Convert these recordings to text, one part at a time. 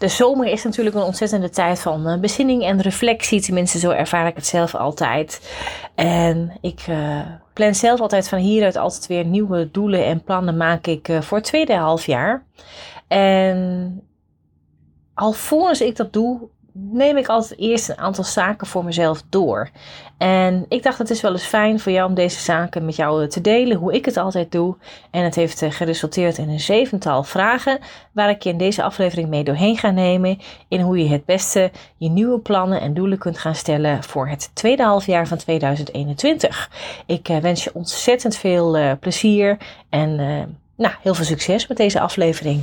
de zomer is natuurlijk een ontzettende tijd van uh, bezinning en reflectie. Tenminste, zo ervaar ik het zelf altijd. En ik uh, plan zelf altijd van hieruit altijd weer nieuwe doelen en plannen maak ik uh, voor het tweede halfjaar. En alvorens ik dat doe, neem ik altijd eerst een aantal zaken voor mezelf door. En ik dacht, het is wel eens fijn voor jou om deze zaken met jou te delen, hoe ik het altijd doe. En het heeft eh, geresulteerd in een zevental vragen, waar ik je in deze aflevering mee doorheen ga nemen. In hoe je het beste je nieuwe plannen en doelen kunt gaan stellen voor het tweede halfjaar van 2021. Ik eh, wens je ontzettend veel plezier en nou, heel veel succes met deze aflevering.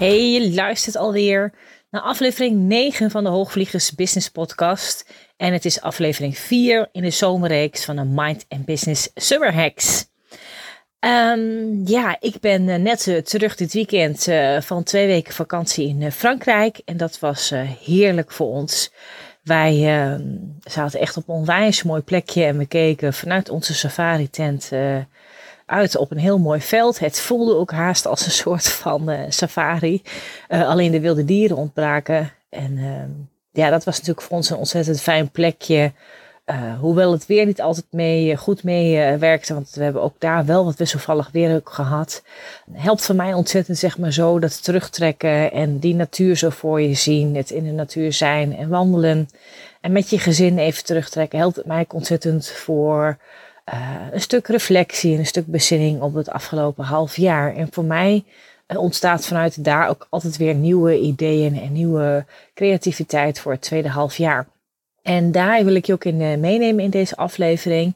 Hey, je luistert alweer naar aflevering 9 van de Hoogvliegers Business Podcast. En het is aflevering 4 in de zomerreeks van de Mind and Business Summer Hacks. Um, ja, ik ben uh, net uh, terug dit weekend uh, van twee weken vakantie in Frankrijk. En dat was heerlijk voor ons. Wij ehm, zaten echt op een onwijs mooi plekje en we keken vanuit onze safari-tent uit op een heel mooi veld. Het voelde ook haast als een soort van uh, safari. Uh, alleen de wilde dieren ontbraken. En uh, ja, dat was natuurlijk voor ons een ontzettend fijn plekje. Eh, hoewel het weer niet altijd mee, goed mee werkte, want we hebben ook daar wel wat wisselvallig weer gehad. Helpt voor mij ontzettend, zeg maar zo, dat terugtrekken en die natuur zo voor je zien. Het in de natuur zijn en wandelen. En met je gezin even terugtrekken helpt het mij ontzettend voor uh, een stuk reflectie en een stuk bezinning op het afgelopen half jaar. En voor mij uh, ontstaat vanuit daar ook altijd weer nieuwe ideeën en nieuwe creativiteit voor het tweede half jaar. En daar wil ik je ook in uh, meenemen in deze aflevering.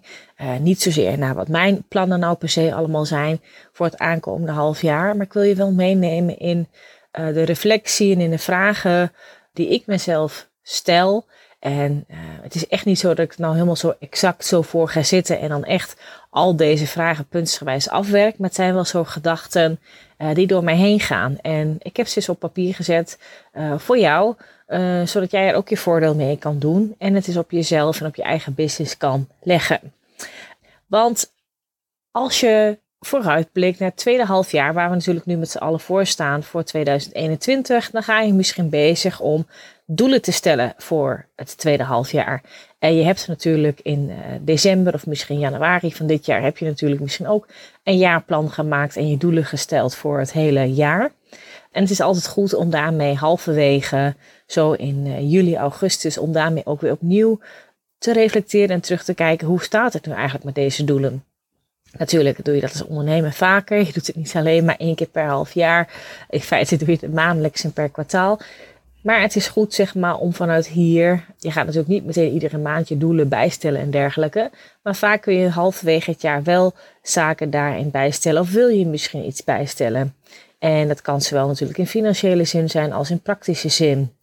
niet zozeer naar wat mijn plannen nou per se allemaal zijn voor het aankomende half jaar. Maar ik wil je wel meenemen in de reflectie en in de vragen die ik mezelf stel. En uh, het is echt niet zo dat ik nou helemaal zo exact zo voor ga zitten en dan echt al deze vragen puntsgewijs afwerk. Maar het zijn wel zo gedachten uh, die door mij heen gaan. En ik heb ze eens op papier gezet uh, voor jou, zodat jij er ook je voordeel mee kan doen. En het is op jezelf en op je eigen business kan leggen. Want als je vooruitblik naar het tweede halfjaar, waar we natuurlijk nu met z'n allen voor staan voor 2021, dan ga je misschien bezig om doelen te stellen voor het tweede halfjaar. En je hebt natuurlijk in uh, december of misschien januari van dit jaar, heb je natuurlijk misschien ook een jaarplan gemaakt en je doelen gesteld voor het hele jaar. En het is altijd goed om daarmee halverwege, zo in uh, juli, augustus, om daarmee ook weer opnieuw te reflecteren en terug te kijken hoe staat het nu eigenlijk met deze doelen. Natuurlijk doe je dat als ondernemer vaker. Je doet het niet alleen maar één keer per half jaar. In feite doe je het maandelijks en per kwartaal. Maar het is goed, zeg maar, om vanuit hier. Je gaat natuurlijk niet meteen iedere maand je doelen bijstellen en dergelijke. Maar vaak kun je halverwege het jaar wel zaken daarin bijstellen. Of wil je misschien iets bijstellen? En dat kan zowel natuurlijk in financiële zin zijn als in praktische zin.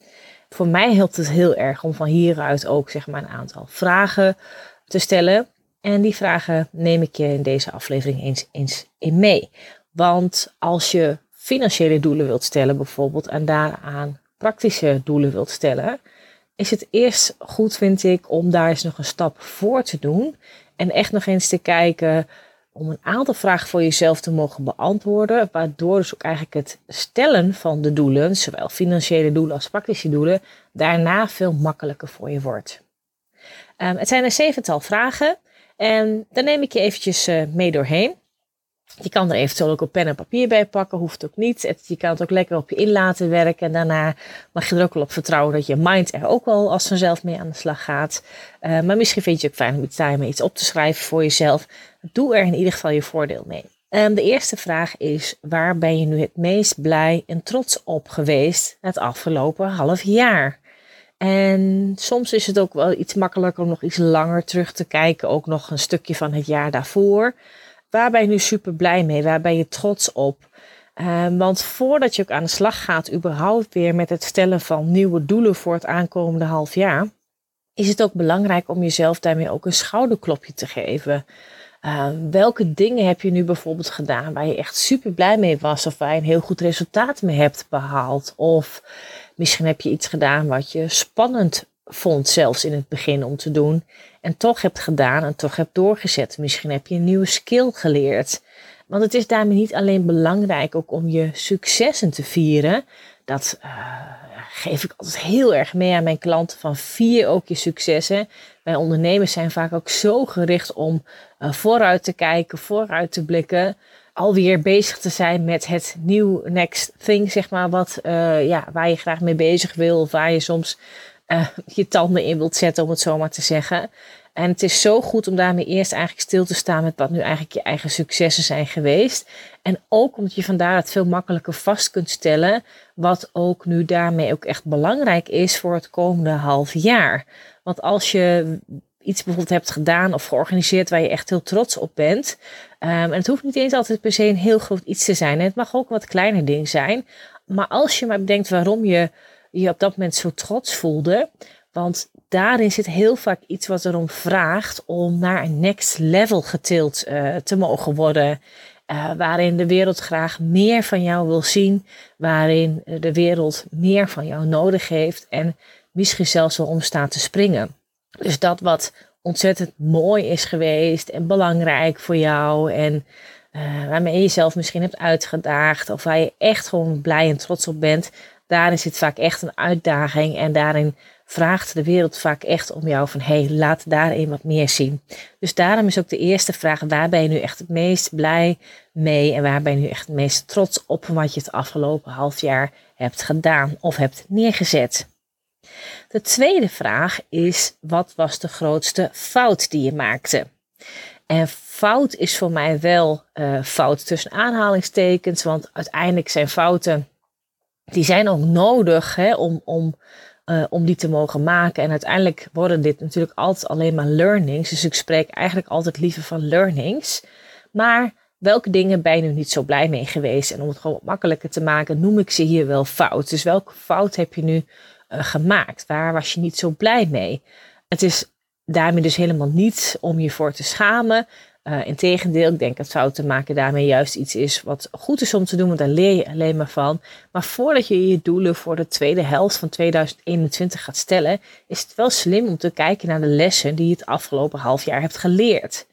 Voor mij helpt het heel erg om van hieruit ook zeg maar, een aantal vragen te stellen. En die vragen neem ik je in deze aflevering eens, eens in mee. Want als je financiële doelen wilt stellen, bijvoorbeeld, en daaraan praktische doelen wilt stellen, is het eerst goed, vind ik, om daar eens nog een stap voor te doen. En echt nog eens te kijken om een aantal vragen voor jezelf te mogen beantwoorden. Waardoor dus ook eigenlijk het stellen van de doelen, zowel financiële doelen als praktische doelen, daarna veel makkelijker voor je wordt. Um, het zijn een zevental vragen. En daar neem ik je eventjes uh, mee doorheen. Je kan er eventueel ook op pen en papier bij pakken, hoeft ook niet. Je kan het ook lekker op je in laten werken. En daarna mag je er ook wel op vertrouwen dat je mind er ook wel als vanzelf mee aan de slag gaat. Uh, maar misschien vind je het ook fijn om iets iets op te schrijven voor jezelf. Doe er in ieder geval je voordeel mee. Um, de eerste vraag is: waar ben je nu het meest blij en trots op geweest het afgelopen half jaar? En soms is het ook wel iets makkelijker om nog iets langer terug te kijken, ook nog een stukje van het jaar daarvoor. Waar ben je nu super blij mee? Waar ben je trots op? Ehm, want voordat je ook aan de slag gaat, überhaupt weer met het stellen van nieuwe doelen voor het aankomende half jaar, is het ook belangrijk om jezelf daarmee ook een schouderklopje te geven. Ehm, welke dingen heb je nu bijvoorbeeld gedaan waar je echt super blij mee was of waar je een heel goed resultaat mee hebt behaald? Of misschien heb je iets gedaan wat je spannend vond, zelfs in het begin om te doen, en toch hebt gedaan en toch hebt doorgezet. Misschien heb je een nieuwe skill geleerd. Want het is daarmee niet alleen belangrijk ook om je successen te vieren. Dat uh, geef ik altijd heel erg mee aan mijn klanten van vier ook je successen. Wij ondernemers zijn vaak ook zo gericht om uh, vooruit te kijken, vooruit te blikken. Alweer bezig te zijn met het nieuw next thing, zeg maar, wat, uh, ja, waar je graag mee bezig wil. Of waar je soms je tanden in wilt zetten, om het zo maar te zeggen. En het is zo goed om daarmee eerst eigenlijk stil te staan met wat nu eigenlijk je eigen successen zijn geweest. En ook omdat je vandaar het veel makkelijker vast kunt stellen, wat ook nu daarmee ook echt belangrijk is voor het komende half jaar. Want als je iets bijvoorbeeld hebt gedaan of georganiseerd waar je echt heel trots op bent. Um, en het hoeft niet eens altijd per se een heel groot iets te zijn. Het mag ook een wat kleiner ding zijn. Maar als je maar bedenkt waarom je je op dat moment zo trots voelde. Want daarin zit heel vaak iets wat erom vraagt om naar een next level getild uh, te mogen worden. Uh, waarin de wereld graag meer van jou wil zien. Waarin de wereld meer van jou nodig heeft. En misschien zelfs wel om staat te springen. Dus dat wat ontzettend mooi is geweest en belangrijk voor jou. En waarmee je jezelf misschien hebt uitgedaagd. Of waar je echt gewoon blij en trots op bent. Daarin zit vaak echt een uitdaging. En daarin vraagt de wereld vaak echt om jou van hey, laat daarin wat meer zien. Dus daarom is ook de eerste vraag: waar ben je nu echt het meest blij mee en waar ben je nu echt het meest trots op wat je het afgelopen half jaar hebt gedaan of hebt neergezet? De tweede vraag is: wat was de grootste fout die je maakte? En fout is voor mij wel uh, fout tussen aanhalingstekens, want uiteindelijk zijn fouten die zijn ook nodig hè, om, om uh, om die te mogen maken. En uiteindelijk worden dit natuurlijk altijd alleen maar learnings. Dus ik spreek eigenlijk altijd liever van learnings. Maar welke dingen ben je nu niet zo blij mee geweest? En om het gewoon wat makkelijker te maken, noem ik ze hier wel fout. Dus welke fout heb je nu uh, gemaakt? Waar was je niet zo blij mee? Het is daarmee dus helemaal niet om je voor te schamen. Uh, Integendeel, ik denk dat fouten maken daarmee juist iets is wat goed is om te doen, want daar leer je alleen maar van. Maar voordat je je doelen voor de tweede helft van 2021 gaat stellen, is het wel slim om te kijken naar de lessen die je het afgelopen half jaar hebt geleerd.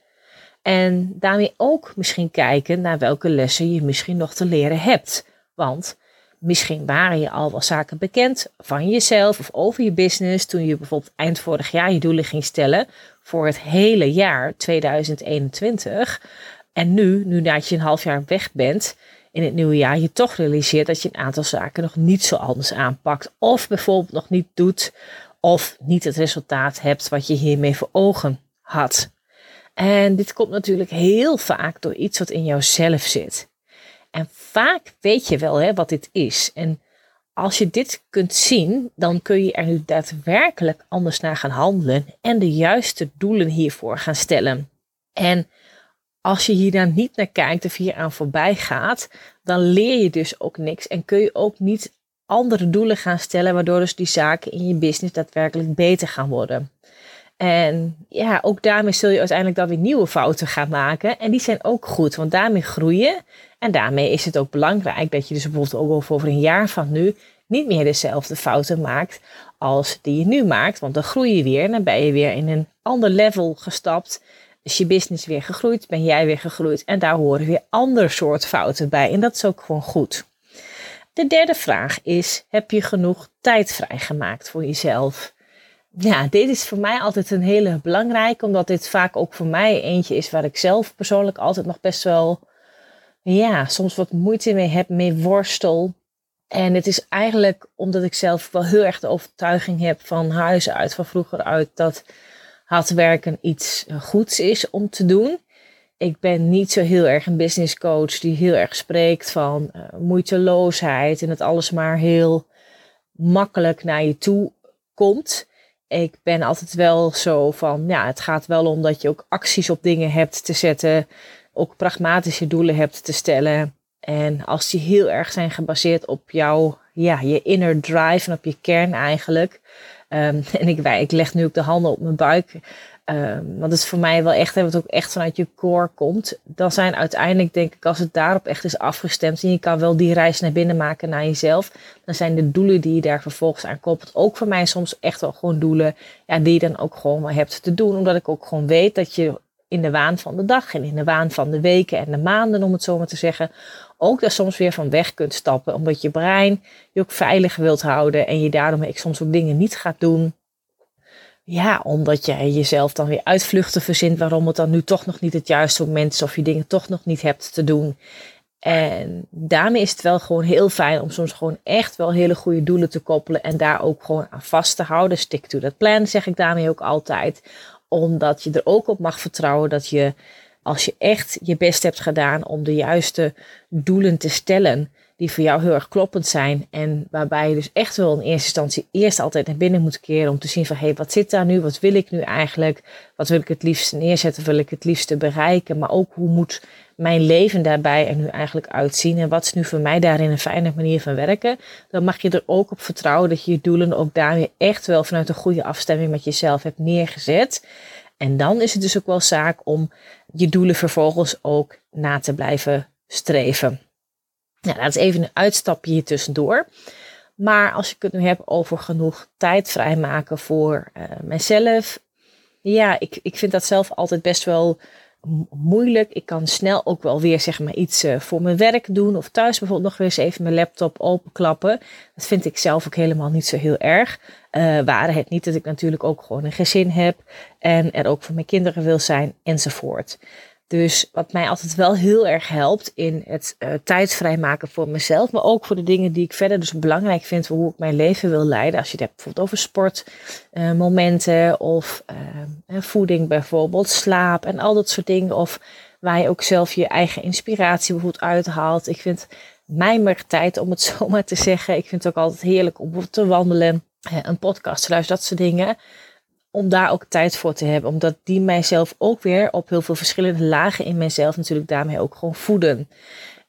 En daarmee ook misschien kijken naar welke lessen je misschien nog te leren hebt. Want Misschien waren je al wel zaken bekend van jezelf of over je business toen je bijvoorbeeld eind vorig jaar je doelen ging stellen voor het hele jaar 2021. En nu, nu dat je een half jaar weg bent in het nieuwe jaar, je toch realiseert dat je een aantal zaken nog niet zo anders aanpakt. Of bijvoorbeeld nog niet doet of niet het resultaat hebt wat je hiermee voor ogen had. En dit komt natuurlijk heel vaak door iets wat in jouzelf zit. En vaak weet je wel hè, wat dit is. En als je dit kunt zien, dan kun je er nu daadwerkelijk anders naar gaan handelen en de juiste doelen hiervoor gaan stellen. En als je hier dan niet naar kijkt of hier aan voorbij gaat, dan leer je dus ook niks en kun je ook niet andere doelen gaan stellen, waardoor dus die zaken in je business daadwerkelijk beter gaan worden. En ja, ook daarmee zul je uiteindelijk dan weer nieuwe fouten gaan maken. En die zijn ook goed, want daarmee groeien. En daarmee is het ook belangrijk dat je dus bijvoorbeeld ook over een jaar van nu niet meer dezelfde fouten maakt als die je nu maakt. Want dan groei je weer en dan ben je weer in een ander level gestapt. Is je business weer gegroeid, ben jij weer gegroeid. En daar horen weer ander soort fouten bij. En dat is ook gewoon goed. De derde vraag is: heb je genoeg tijd vrijgemaakt voor jezelf? ja, dit is voor mij altijd een hele belangrijke, omdat dit vaak ook voor mij eentje is waar ik zelf persoonlijk altijd nog best wel, ja, soms wat moeite mee heb, mee worstel. En het is eigenlijk omdat ik zelf wel heel erg de overtuiging heb van huis uit, van vroeger uit, dat hard werken iets goeds is om te doen. Ik ben niet zo heel erg een business coach die heel erg spreekt van uh, moeiteloosheid en het alles maar heel makkelijk naar je toe komt. Ik ben altijd wel zo van, ja, het gaat wel om dat je ook acties op dingen hebt te zetten, ook pragmatische doelen hebt te stellen. En als die heel erg zijn gebaseerd op jouw, ja, je inner drive en op je kern eigenlijk. Um, en ik, ik leg nu ook de handen op mijn buik. Um, want het is voor mij wel echt, wat ook echt vanuit je core komt. Dan zijn uiteindelijk, denk ik, als het daarop echt is afgestemd. En je kan wel die reis naar binnen maken naar jezelf. Dan zijn de doelen die je daar vervolgens aan koppelt. Ook voor mij soms echt wel gewoon doelen. Ja, die je dan ook gewoon hebt te doen. Omdat ik ook gewoon weet dat je in de waan van de dag en in de waan van de weken en de maanden, om het zo maar te zeggen, ook daar soms weer van weg kunt stappen. Omdat je brein je ook veilig wilt houden en je daarom ik soms ook dingen niet gaat doen. Ja, omdat je jezelf dan weer uitvluchten verzint waarom het dan nu toch nog niet het juiste moment is of je dingen toch nog niet hebt te doen. En daarmee is het wel gewoon heel fijn om soms gewoon echt wel hele goede doelen te koppelen en daar ook gewoon aan vast te houden. Stick to that plan, zeg ik daarmee ook altijd. Omdat je er ook op mag vertrouwen dat je als je echt je best hebt gedaan om de juiste doelen te stellen, die voor jou heel erg kloppend zijn. En waarbij je dus echt wel in eerste instantie eerst altijd naar binnen moet keren om te zien van hé, hey, wat zit daar nu? Wat wil ik nu eigenlijk? Wat wil ik het liefste neerzetten? Wil ik het liefste bereiken? Maar ook hoe moet mijn leven daarbij er nu eigenlijk uitzien? En wat is nu voor mij daarin een fijne manier van werken? Dan mag je er ook op vertrouwen dat je je doelen ook daarmee echt wel vanuit een goede afstemming met jezelf hebt neergezet. En dan is het dus ook wel zaak om je doelen vervolgens ook na te blijven streven. Nou, dat is even een uitstapje hier tussendoor. Maar als ik het nu heb over genoeg tijd vrijmaken voor uh, mezelf. Ja, ik, ik vind dat zelf altijd best wel moeilijk. Ik kan snel ook wel weer zeg maar iets uh, voor mijn werk doen. Of thuis bijvoorbeeld nog eens even mijn laptop openklappen. Dat vind ik zelf ook helemaal niet zo heel erg. Uh, waren het niet dat ik natuurlijk ook gewoon een gezin heb. En er ook voor mijn kinderen wil zijn enzovoort. Dus wat mij altijd wel heel erg helpt in het uh, tijd vrijmaken voor mezelf, maar ook voor de dingen die ik verder dus belangrijk vind voor hoe ik mijn leven wil leiden. Als je het hebt bijvoorbeeld over sportmomenten of uh, voeding bijvoorbeeld, slaap en al dat soort dingen. Of waar je ook zelf je eigen inspiratie bijvoorbeeld uithaalt. Ik vind tijd om het zo maar te zeggen. Ik vind het ook altijd heerlijk om te wandelen, een podcast te luisteren, dat soort dingen om daar ook tijd voor te hebben. Omdat die mijzelf ook weer op heel veel verschillende lagen in mijzelf natuurlijk daarmee ook gewoon voeden.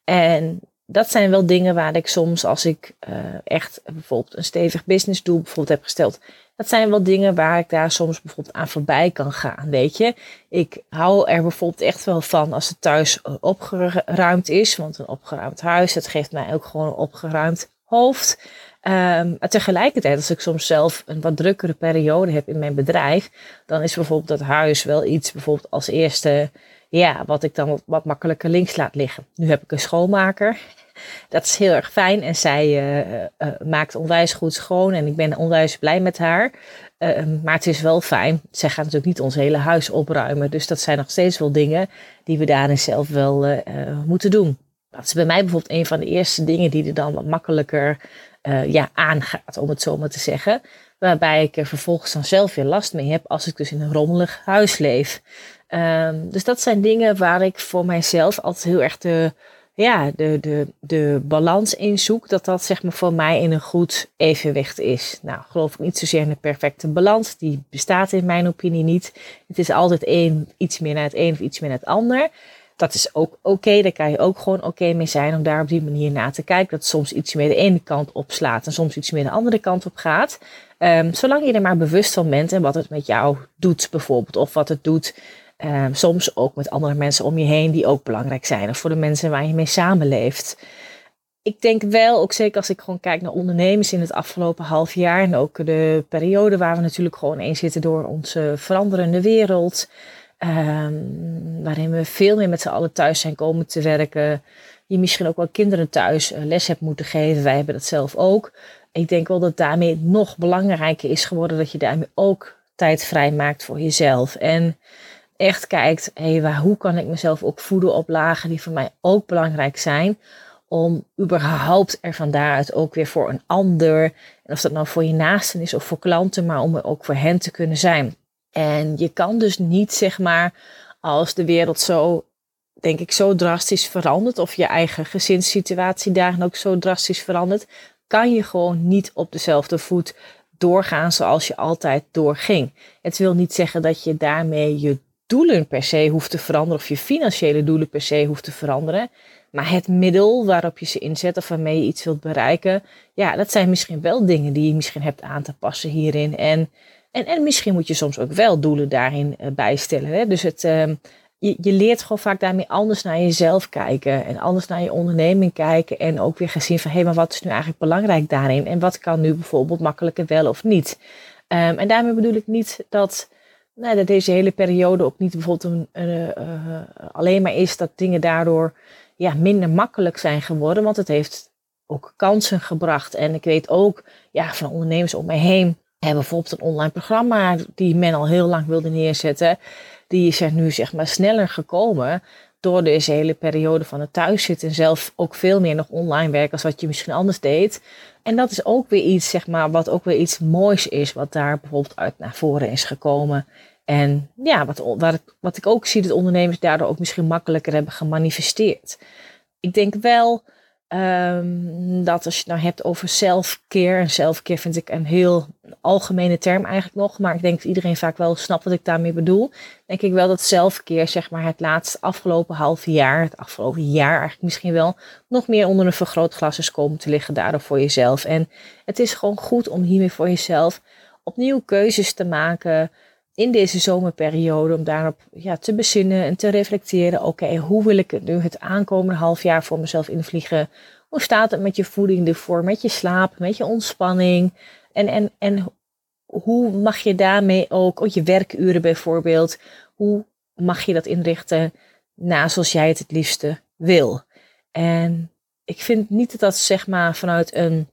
En dat zijn wel dingen waar ik soms, als ik uh, echt bijvoorbeeld een stevig businessdoel bijvoorbeeld heb gesteld, dat zijn wel dingen waar ik daar soms bijvoorbeeld aan voorbij kan gaan. Weet je, ik hou er bijvoorbeeld echt wel van als het thuis opgeruimd is. Want een opgeruimd huis, dat geeft mij ook gewoon een opgeruimd hoofd. Um, maar tegelijkertijd, als ik soms zelf een wat drukkere periode heb in mijn bedrijf, dan is bijvoorbeeld dat huis wel iets bijvoorbeeld als eerste, ja, wat ik dan wat makkelijker links laat liggen. Nu heb ik een schoonmaker. Dat is heel erg fijn en zij uh, uh, maakt onwijs goed schoon en ik ben onwijs blij met haar. Uh, maar het is wel fijn. Zij gaat natuurlijk niet ons hele huis opruimen. Dus dat zijn nog steeds wel dingen die we daarin zelf wel moeten doen. Dat is bij mij bijvoorbeeld een van de eerste dingen die er dan wat makkelijker uh, ja, aangaat, om het zo maar te zeggen. Waarbij ik er vervolgens dan zelf weer last mee heb als ik dus in een rommelig huis leef. Um, dus dat zijn dingen waar ik voor mijzelf altijd heel erg de, ja, de, de, de balans in zoek. Dat dat zeg maar voor mij in een goed evenwicht is. Nou, geloof ik niet zozeer in een perfecte balans. Die bestaat in mijn opinie niet. Het is altijd één, iets meer naar het een of iets meer naar het ander dat is ook oké. Daar kan je ook gewoon oké mee zijn om daar op die manier naar te kijken. Dat soms iets meer de ene kant op slaat en soms iets meer de andere kant op gaat. Um, zolang je er maar bewust van bent en wat het met jou doet bijvoorbeeld. Of wat het doet um, soms ook met andere mensen om je heen die ook belangrijk zijn. Of voor de mensen waar je mee samenleeft. Ik denk wel, ook zeker als ik gewoon kijk naar ondernemers in het afgelopen half jaar. En ook de periode waar we natuurlijk gewoon in zitten door onze veranderende wereld. Um, waarin we veel meer met z'n allen thuis zijn komen te werken. Je misschien ook wel kinderen thuis eh, les hebt moeten geven. Wij hebben dat zelf ook. Ik denk wel dat daarmee nog belangrijker is geworden dat je daarmee ook tijd vrij maakt voor jezelf. En echt kijkt, hé, hey, hoe kan ik mezelf ook voeden op lagen die voor mij ook belangrijk zijn. Om überhaupt er van daaruit ook weer voor een ander, en of dat nou voor je naasten is of voor klanten, maar om er ook voor hen te kunnen zijn. En je kan dus niet, zeg maar, als de wereld zo, denk ik, zo drastisch verandert, of je eigen gezinssituatie daarin ook zo drastisch verandert, kan je gewoon niet op dezelfde voet doorgaan zoals je altijd doorging. Het wil niet zeggen dat je daarmee je doelen per se hoeft te veranderen of je financiële doelen per se hoeft te veranderen. Maar het middel waarop je ze inzet of waarmee je iets wilt bereiken, ja, dat zijn misschien wel dingen die je misschien hebt aan te passen hierin. En, en, en misschien moet je soms ook wel doelen daarin uh, bijstellen. Hè? Dus het, uh, je, leert gewoon vaak daarmee anders naar jezelf kijken en anders naar je onderneming kijken. En ook weer gezien van hé, maar wat is nu eigenlijk belangrijk daarin? En wat kan nu bijvoorbeeld makkelijker wel of niet? Um, en daarmee bedoel ik niet dat nou, dat deze hele periode ook niet bijvoorbeeld een, uh, uh, alleen maar is dat dingen daardoor ja, minder makkelijk zijn geworden. Want het heeft ook kansen gebracht. En ik weet ook ja, van ondernemers om mij heen hebben bijvoorbeeld een online programma die men al heel lang wilde neerzetten. Die is er nu zeg maar sneller gekomen door deze hele periode van het thuiszitten en zelf ook veel meer nog online werken als wat je misschien anders deed. En dat is ook weer iets, zeg maar, wat ook weer iets moois is, wat daar bijvoorbeeld uit naar voren is gekomen. En ja, wat, wat, wat ik ook zie, dat ondernemers daardoor ook misschien makkelijker hebben gemanifesteerd. Ik denk wel um, dat als je het nou hebt over self-care, en self-care vind ik een heel algemene term eigenlijk nog, maar ik denk dat iedereen vaak wel snapt wat ik daarmee bedoel. Denk ik wel dat self-care, zeg maar, het laatste afgelopen half jaar, het afgelopen jaar eigenlijk misschien wel, nog meer onder een vergrootglas is komen te liggen daardoor voor jezelf. En het is gewoon goed om hiermee voor jezelf opnieuw keuzes te maken in deze zomerperiode om daarop ja, te bezinnen en te reflecteren. Oké, hoe wil ik het nu het aankomende half jaar voor mezelf invliegen? Hoe staat het met je voeding ervoor, met je slaap, met je ontspanning? En, en, en hoe mag je daarmee ook, ook je werkuren bijvoorbeeld, hoe mag je dat inrichten na zoals jij het het liefste wil? En ik vind niet dat dat zeg maar vanuit een,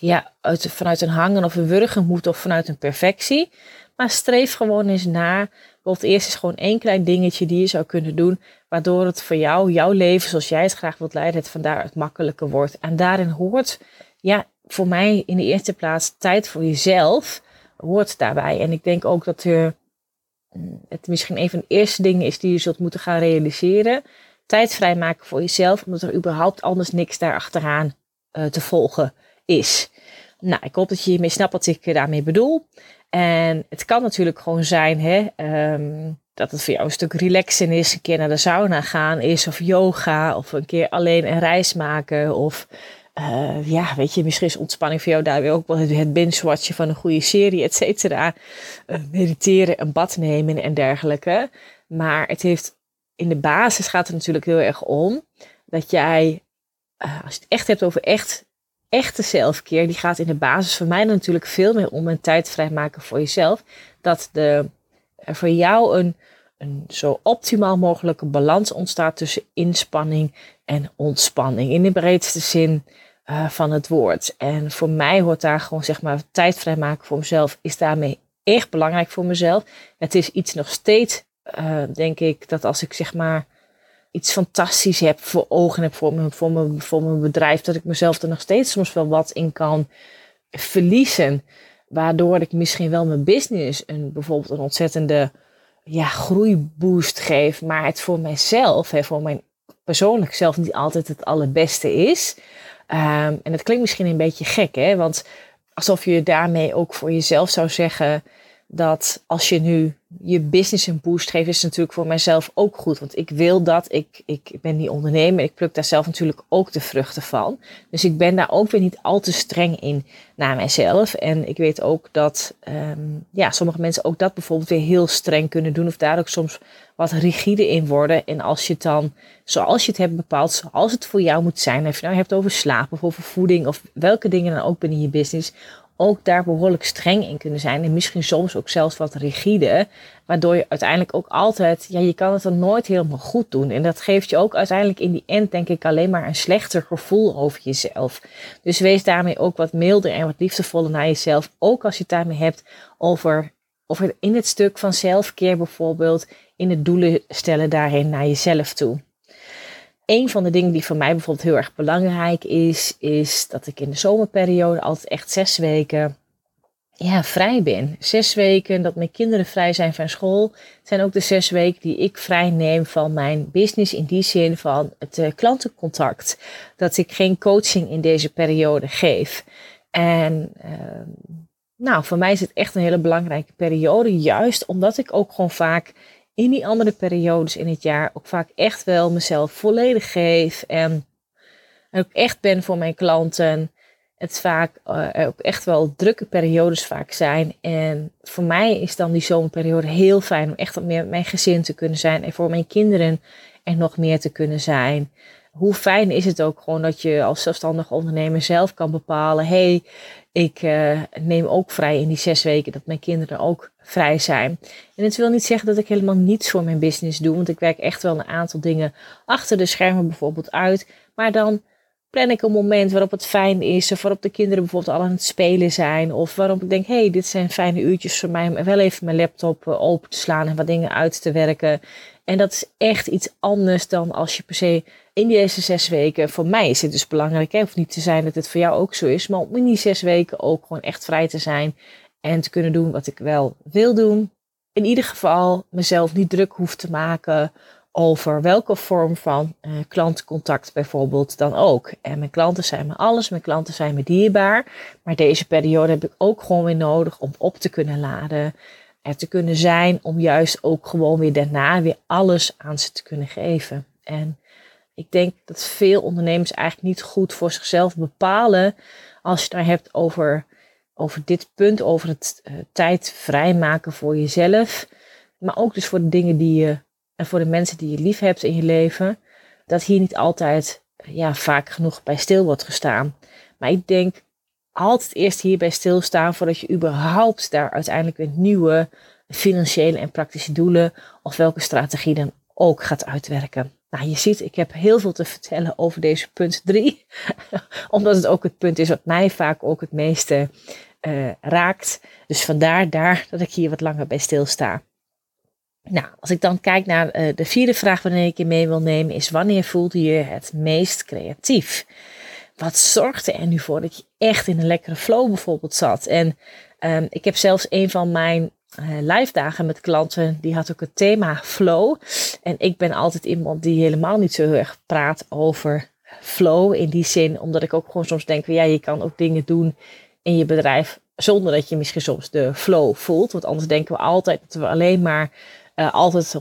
ja, uit, vanuit een hangen of een wurgen moet of vanuit een perfectie. Maar streef gewoon eens naar. Bijvoorbeeld eerst is gewoon één klein dingetje die je zou kunnen doen. Waardoor het voor jou, jouw leven zoals jij het graag wilt leiden, het vandaar het makkelijker wordt. En daarin hoort, ja, voor mij in de eerste plaats tijd voor jezelf hoort daarbij. En ik denk ook dat er, mm, het misschien een van de eerste dingen is die je zult moeten gaan realiseren. Tijd vrijmaken voor jezelf, omdat er überhaupt anders niks daar achteraan uh, te volgen is. Nou, ik hoop dat je hiermee snapt wat ik daarmee bedoel. En het kan natuurlijk gewoon zijn hè, um, dat het voor jou een stuk relaxen is. Een keer naar de sauna gaan is, of yoga, of een keer alleen een reis maken. Of uh, ja, weet je, misschien is ontspanning voor jou daar weer ook wel het binge-watchen van een goede serie, et cetera. Uh, mediteren, een bad nemen en dergelijke. Maar het heeft, in de basis gaat het natuurlijk heel erg om dat jij, uh, als je het echt hebt over echt echte zelfkeer, die gaat in de basis voor mij natuurlijk veel meer om een tijd vrijmaken voor jezelf. Dat de, er voor jou een, een zo optimaal mogelijke balans ontstaat tussen inspanning en ontspanning. In de breedste zin uh, van het woord. En voor mij hoort daar gewoon zeg maar tijd vrijmaken voor mezelf is daarmee echt belangrijk voor mezelf. Het is iets nog steeds, uh, denk ik, dat als ik zeg maar iets fantastisch heb voor ogen heb voor mijn, voor, mijn, voor mijn bedrijf, dat ik mezelf er nog steeds soms wel wat in kan verliezen. Waardoor ik misschien wel mijn business een, bijvoorbeeld een ontzettende ja, groeiboost geef, maar het voor mijzelf, hè, voor mijn persoonlijk zelf niet altijd het allerbeste is. Um, en dat klinkt misschien een beetje gek, hè? Want alsof je daarmee ook voor jezelf zou zeggen dat als je nu je business een boost geeft, is het natuurlijk voor mijzelf ook goed. Want ik wil dat. Ik, ik ben die ondernemer. Ik pluk daar zelf natuurlijk ook de vruchten van. Dus ik ben daar ook weer niet al te streng in naar mijzelf. En ik weet ook dat um, ja, sommige mensen ook dat bijvoorbeeld weer heel streng kunnen doen. Of daar ook soms wat rigide in worden. En als je het dan, zoals je het hebt bepaald, zoals het voor jou moet zijn. Of je nou hebt over slaap of over voeding of welke dingen dan ook binnen je business ook daar behoorlijk streng in kunnen zijn. En misschien soms ook zelfs wat rigide. Waardoor je uiteindelijk ook altijd, ja, je kan het dan nooit helemaal goed doen. En dat geeft je ook uiteindelijk in die end, denk ik, alleen maar een slechter gevoel over jezelf. Dus wees daarmee ook wat milder en wat liefdevoller naar jezelf. Ook als je het daarmee hebt over, over in het stuk van zelfkeer bijvoorbeeld, in het doelen stellen daarin naar jezelf toe een van de dingen die voor mij bijvoorbeeld heel erg belangrijk is, is dat ik in de zomerperiode altijd echt zes weken ja, vrij ben. Zes weken dat mijn kinderen vrij zijn van school, zijn ook de zes weken die ik vrij neem van mijn business in die zin van het uh, klantencontact. Dat ik geen coaching in deze periode geef. En uh, nou, voor mij is het echt een hele belangrijke periode. Juist omdat ik ook gewoon vaak in die andere periodes in het jaar ook vaak echt wel mezelf volledig geef. En ook echt ben voor mijn klanten. Het vaak uh, ook echt wel drukke periodes vaak zijn. En voor mij is dan die zomerperiode heel fijn om echt wat meer met mijn gezin te kunnen zijn. En voor mijn kinderen er nog meer te kunnen zijn hoe fijn is het ook gewoon dat je als zelfstandig ondernemer zelf kan bepalen: hey, ik uh, neem ook vrij in die zes weken dat mijn kinderen ook vrij zijn. En het wil niet zeggen dat ik helemaal niets voor mijn business doe, want ik werk echt wel een aantal dingen achter de schermen bijvoorbeeld uit. Maar dan plan ik een moment waarop het fijn is, of waarop de kinderen bijvoorbeeld al aan het spelen zijn, of waarop ik denk: hey, dit zijn fijne uurtjes voor mij om wel even mijn laptop eh, open te slaan en wat dingen uit te werken. En dat is echt iets anders dan als je per se in deze zes weken, voor mij is het dus belangrijk, hè, niet te zijn dat het voor jou ook zo is, maar om in die zes weken ook gewoon echt vrij te zijn en te kunnen doen wat ik wel wil doen. In ieder geval mezelf niet druk hoef te maken over welke vorm van uh, klantencontact bijvoorbeeld dan ook. En mijn klanten zijn me alles, mijn klanten zijn me dierbaar, maar deze periode heb ik ook gewoon weer nodig om op te kunnen laden, er te kunnen zijn, om juist ook gewoon weer daarna weer alles aan ze te kunnen geven. En ik denk dat veel ondernemers eigenlijk niet goed voor zichzelf bepalen als je het daar hebt over, over dit punt, over het uh, tijd vrijmaken voor jezelf. Maar ook dus voor de dingen die je en voor de mensen die je lief hebt in je leven. Dat hier niet altijd ja, vaak genoeg bij stil wordt gestaan. Maar ik denk altijd eerst hierbij stilstaan voordat je überhaupt daar uiteindelijk weer nieuwe financiële en praktische doelen of welke strategie dan ook gaat uitwerken. Nou, je ziet, ik heb heel veel te vertellen over deze punt 3. Omdat het ook het punt is wat mij vaak ook het meeste uh, raakt. Dus vandaar daar dat ik hier wat langer bij stilsta. Nou, als ik dan kijk naar uh, de vierde vraag waarin ik je mee wil nemen, is wanneer voelde je het meest creatief? Wat zorgde er nu voor dat je echt in een lekkere flow bijvoorbeeld zat? En um, ik heb zelfs een van mijn live dagen met klanten, die had ook het thema flow. En ik ben altijd iemand die helemaal niet zo heel erg praat over flow in die zin, omdat ik ook gewoon soms denk, ja, je kan ook dingen doen in je bedrijf zonder dat je misschien soms de flow voelt. Want anders denken we altijd dat we alleen maar uh, altijd 100%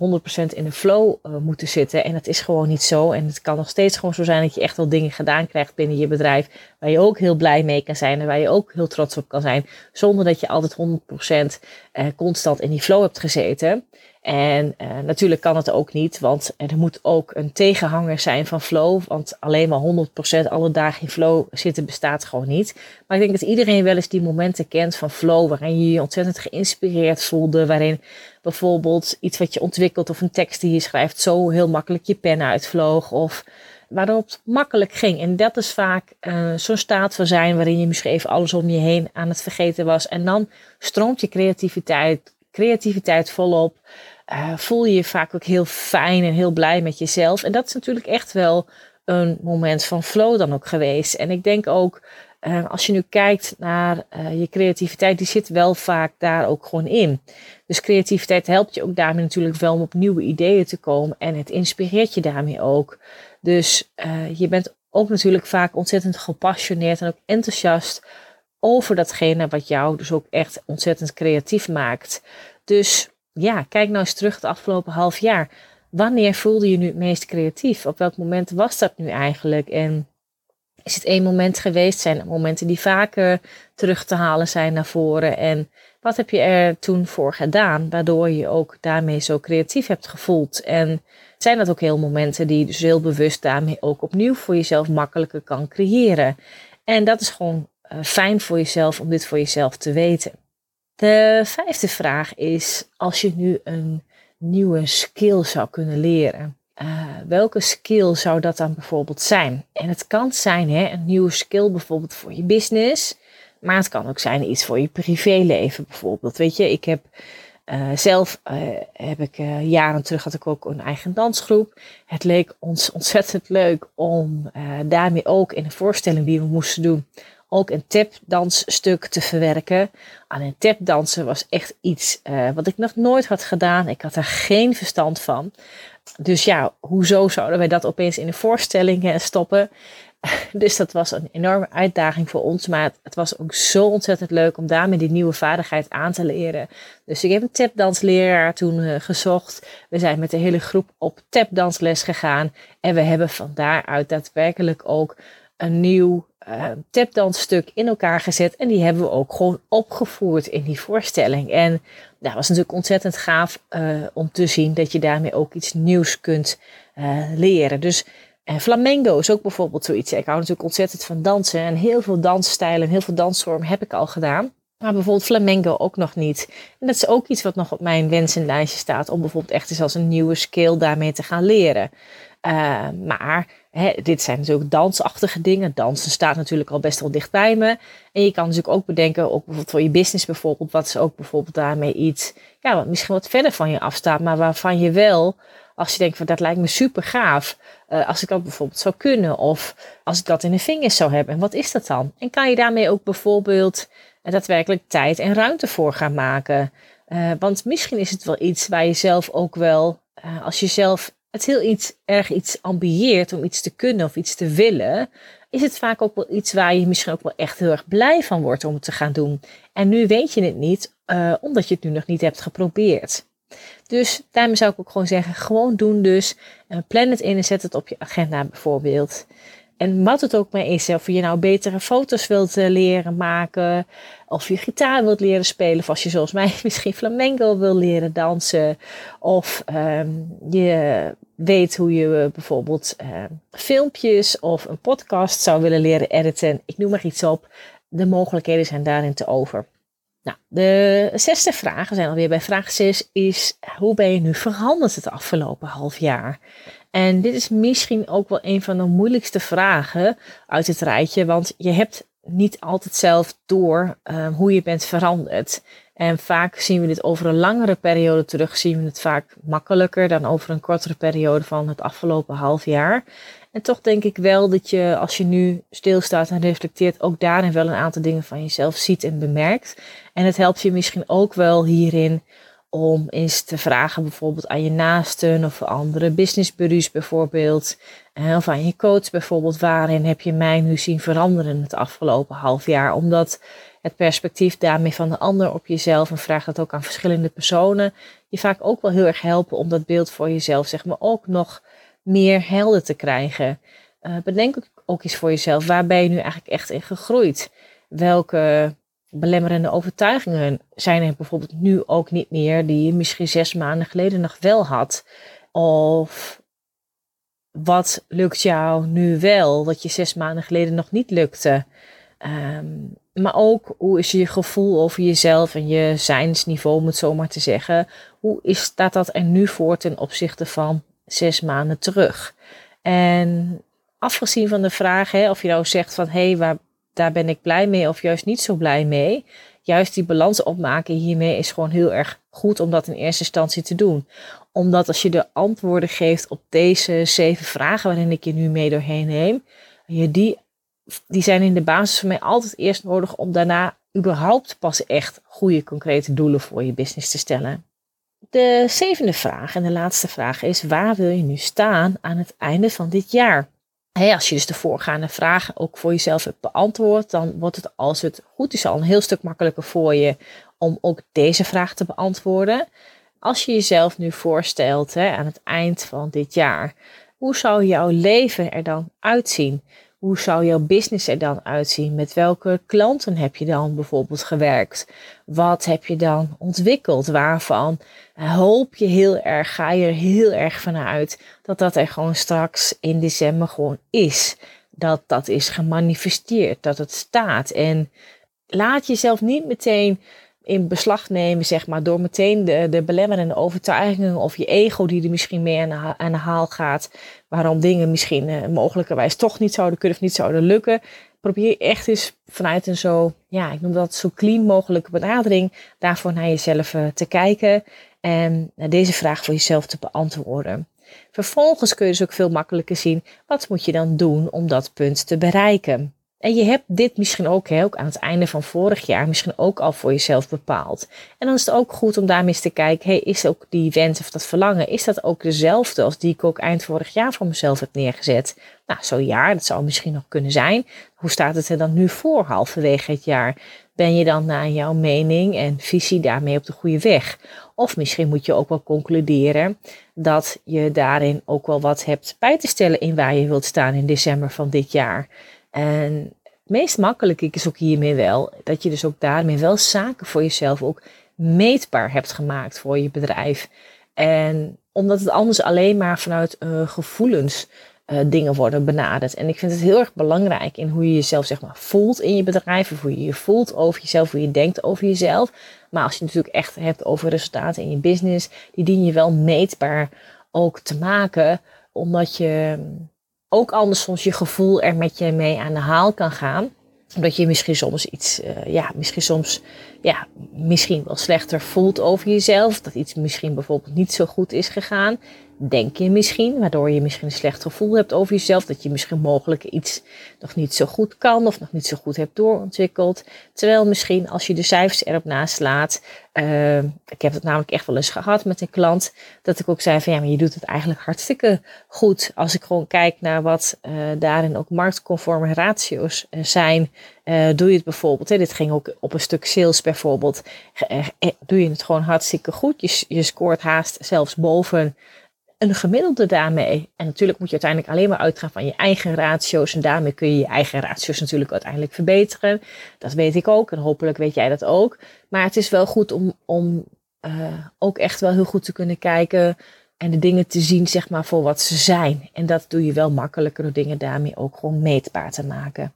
in de flow uh, moeten zitten. En dat is gewoon niet zo. En het kan nog steeds gewoon zo zijn dat je echt wel dingen gedaan krijgt binnen je bedrijf. Waar je ook heel blij mee kan zijn en waar je ook heel trots op kan zijn. Zonder dat je altijd 100% uh, eh, constant in die flow hebt gezeten. En uh, natuurlijk kan het ook niet, want er moet ook een tegenhanger zijn van flow. Want alleen maar 100% alle dagen in flow zitten bestaat gewoon niet. Maar ik denk dat iedereen wel eens die momenten kent van flow, waarin je je ontzettend geïnspireerd voelde. Waarin bijvoorbeeld iets wat je ontwikkelt of een tekst die je schrijft zo heel makkelijk je pen uitvloog. Of waarop het makkelijk ging. En dat is vaak uh, zo'n staat van zijn waarin je misschien even alles om je heen aan het vergeten was. En dan stroomt je creativiteit, creativiteit volop uh, voel je je vaak ook heel fijn en heel blij met jezelf. En dat is natuurlijk echt wel een moment van flow dan ook geweest. En ik denk ook, uh, als je nu kijkt naar uh, je creativiteit, die zit wel vaak daar ook gewoon in. Dus creativiteit helpt je ook daarmee natuurlijk wel om op nieuwe ideeën te komen. En het inspireert je daarmee ook. Dus je bent ook natuurlijk vaak ontzettend gepassioneerd en ook enthousiast over datgene wat jou dus ook echt ontzettend creatief maakt. Dus ja, kijk nou eens terug het afgelopen half jaar. Wanneer voelde je nu het meest creatief? Op welk moment was dat nu eigenlijk? En is het één moment geweest? Zijn er momenten die vaker terug te halen zijn naar voren? En wat heb je er toen voor gedaan, waardoor je ook daarmee zo creatief hebt gevoeld? En zijn dat ook heel momenten die je dus heel bewust daarmee ook opnieuw voor jezelf makkelijker kan creëren? En dat is gewoon uh, fijn voor jezelf om dit voor jezelf te weten. De vijfde vraag is, als je nu een nieuwe skill zou kunnen leren, uh, welke skill zou dat dan bijvoorbeeld zijn? En het kan zijn hè, een nieuwe skill bijvoorbeeld voor je business, maar het kan ook zijn iets voor je privéleven bijvoorbeeld. Weet je, ik heb uh, zelf uh, heb ik jaren terug had ik ook een eigen dansgroep. Het leek ons ontzettend leuk om daarmee ook in een voorstelling die we moesten doen ook een tapdansstuk te verwerken. Aan een tapdansen was echt iets uh, wat ik nog nooit had gedaan. Ik had er geen verstand van. Dus ja, hoezo zouden wij dat opeens in de voorstelling stoppen? Dus dat was een enorme uitdaging voor ons. Maar het was ook zo ontzettend leuk om daarmee die nieuwe vaardigheid aan te leren. Dus ik heb een tapdansleraar toen uh, gezocht. We zijn met de hele groep op tapdansles gegaan. En we hebben van daaruit daadwerkelijk ook een nieuw uh, tapdansstuk in elkaar gezet. En die hebben we ook gewoon opgevoerd in die voorstelling. En dat nou, was natuurlijk ontzettend gaaf uh, om te zien dat je daarmee ook iets nieuws kunt leren. Dus en flamenco is ook bijvoorbeeld zoiets. Ik hou natuurlijk ontzettend van dansen. En heel veel dansstijlen en heel veel dansvormen heb ik al gedaan. Maar bijvoorbeeld flamenco ook nog niet. En dat is ook iets wat nog op mijn wensenlijstje staat. Om bijvoorbeeld echt eens als een nieuwe skill daarmee te gaan leren. Uh, maar hè, dit zijn natuurlijk dansachtige dingen. Dansen staat natuurlijk al best wel dicht bij me. En je kan natuurlijk ook bedenken, ook bijvoorbeeld voor je business bijvoorbeeld. Wat is ook bijvoorbeeld daarmee iets, ja, wat misschien wat verder van je afstaat. Maar waarvan je wel als je denkt van dat lijkt me super gaaf. Uh, als ik dat bijvoorbeeld zou kunnen. Of als ik dat in de vingers zou hebben. En wat is dat dan? En kan je daarmee ook bijvoorbeeld daadwerkelijk tijd en ruimte voor gaan maken. Uh, want misschien is het wel iets waar je zelf ook wel, als je zelf het heel iets, erg iets ambieert om iets te kunnen of iets te willen, is het vaak ook wel iets waar je misschien ook wel echt heel erg blij van wordt om het te gaan doen. En nu weet je het niet, omdat je het nu nog niet hebt geprobeerd. Dus daarmee zou ik ook gewoon zeggen, gewoon doen dus. Plan het in en zet het op je agenda bijvoorbeeld. En wat het ook maar is, of je nou betere foto's wilt eh, leren maken, of je gitaar wilt leren spelen, of als je zoals mij misschien flamenco wil leren dansen, of um, je weet hoe je uh, bijvoorbeeld uh, filmpjes of een podcast zou willen leren editen, ik noem maar iets op. De mogelijkheden zijn daarin te over. Nou, de zesde vraag, we zijn alweer bij vraag 6, is hoe ben je nu veranderd het afgelopen half jaar? En dit is misschien ook wel een van de moeilijkste vragen uit het rijtje, want je hebt niet altijd zelf door um, hoe je bent veranderd. En vaak zien we dit over een langere periode terug, zien we het vaak makkelijker dan over een kortere periode van het afgelopen half jaar. En toch denk ik wel dat je, als je nu stilstaat en reflecteert, ook daarin wel een aantal dingen van jezelf ziet en bemerkt. En het helpt je misschien ook wel hierin om eens te vragen, bijvoorbeeld aan je naasten of andere businessbureaus bijvoorbeeld. Eh, of aan je coach bijvoorbeeld, waarin heb je mij nu zien veranderen het afgelopen half jaar? Omdat het perspectief daarmee van de ander op jezelf, en vraag dat ook aan verschillende personen, je vaak ook wel heel erg helpen om dat beeld voor jezelf, zeg maar, ook nog meer helder te krijgen. Uh, bedenk ook eens voor jezelf, waar ben je nu eigenlijk echt in gegroeid? Welke belemmerende overtuigingen zijn er bijvoorbeeld nu ook niet meer, die je misschien zes maanden geleden nog wel had? Of wat lukt jou nu wel, wat je zes maanden geleden nog niet lukte? Um, maar ook hoe is je gevoel over jezelf en je zijnsniveau, om het zo maar te zeggen. Hoe is, staat dat er nu voor ten opzichte van zes maanden terug? En afgezien van de vraag hè, of je nou zegt van hé, hey, waar, daar ben ik blij mee of juist niet zo blij mee. Juist die balans opmaken hiermee is gewoon heel erg goed om dat in eerste instantie te doen. Omdat als je de antwoorden geeft op deze zeven vragen waarin ik je nu mee doorheen neem, je die die zijn in de basis voor mij altijd eerst nodig om daarna überhaupt pas echt goede concrete doelen voor je business te stellen. De zevende vraag en de laatste vraag is: waar wil je nu staan aan het einde van dit jaar? Als je dus de voorgaande vragen ook voor jezelf hebt beantwoord, dan wordt het als het goed is al een heel stuk makkelijker voor je om ook deze vraag te beantwoorden. Als je jezelf nu voorstelt aan het eind van dit jaar, hoe zou jouw leven er dan uitzien? Hoe zou jouw business er dan uitzien? Met welke klanten heb je dan bijvoorbeeld gewerkt? Wat heb je dan ontwikkeld? Waarvan hoop je heel erg, ga je er heel erg vanuit dat dat er gewoon straks in december gewoon is. Dat dat is gemanifesteerd, dat het staat. En laat jezelf niet meteen in beslag nemen, zeg maar, door meteen de, de belemmerende overtuigingen of je ego die er misschien mee aan de, haal gaat, waarom dingen misschien uh, mogelijkerwijs toch niet zouden kunnen of niet zouden lukken. Probeer echt eens vanuit een zo, ja, ik noem dat zo clean mogelijke benadering, daarvoor naar jezelf uh, te kijken en deze vraag voor jezelf te beantwoorden. Vervolgens kun je dus ook veel makkelijker zien, wat moet je dan doen om dat punt te bereiken. En je hebt dit misschien ook, hè, ook aan het einde van vorig jaar, misschien ook al voor jezelf bepaald. En dan is het ook goed om daarmee eens te kijken, hey, is ook die wens of dat verlangen, is dat ook dezelfde als die ik ook eind vorig jaar voor mezelf heb neergezet? Nou, zo ja, dat zou misschien nog kunnen zijn. Hoe staat het er dan nu voor halverwege het jaar? Ben je dan naar jouw mening en visie daarmee op de goede weg? Of misschien moet je ook wel concluderen dat je daarin ook wel wat hebt bij te stellen in waar je wilt staan in december van dit jaar. En het meest makkelijke is ook hiermee wel dat je dus ook daarmee wel zaken voor jezelf ook meetbaar hebt gemaakt voor je bedrijf. En omdat het anders alleen maar vanuit uh, gevoelens uh, dingen worden benaderd. En ik vind het heel erg belangrijk in hoe je jezelf zeg maar voelt in je bedrijf. Of hoe je je voelt over jezelf, hoe je denkt over jezelf. Maar als je natuurlijk echt hebt over resultaten in je business, die dien je wel meetbaar ook te maken. Omdat je ook anders soms je gevoel er met je mee aan de haal kan gaan. Omdat je misschien soms iets, uh, ja, misschien soms, ja, misschien wel slechter voelt over jezelf. Dat iets misschien bijvoorbeeld niet zo goed is gegaan denk je misschien, waardoor je misschien een slecht gevoel hebt over jezelf, dat je misschien mogelijk iets nog niet zo goed kan of nog niet zo goed hebt doorontwikkeld. Terwijl misschien als je de cijfers erop naslaat, uh, ik heb het namelijk echt wel eens gehad met een klant, dat ik ook zei van ja, maar je doet het eigenlijk hartstikke goed. Als ik gewoon kijk naar wat uh, daarin ook marktconforme ratio's uh, zijn, doe je het bijvoorbeeld, hè, dit ging ook op een stuk sales bijvoorbeeld, doe je het gewoon hartstikke goed. Je, je scoort haast zelfs boven een gemiddelde daarmee. En natuurlijk moet je uiteindelijk alleen maar uitgaan van je eigen ratio's. En daarmee kun je je eigen ratio's natuurlijk uiteindelijk verbeteren. Dat weet ik ook en hopelijk weet jij dat ook. Maar het is wel goed om, om uh, ook echt wel heel goed te kunnen kijken. En de dingen te zien, zeg maar, voor wat ze zijn. En dat doe je wel makkelijker door dingen daarmee ook gewoon meetbaar te maken.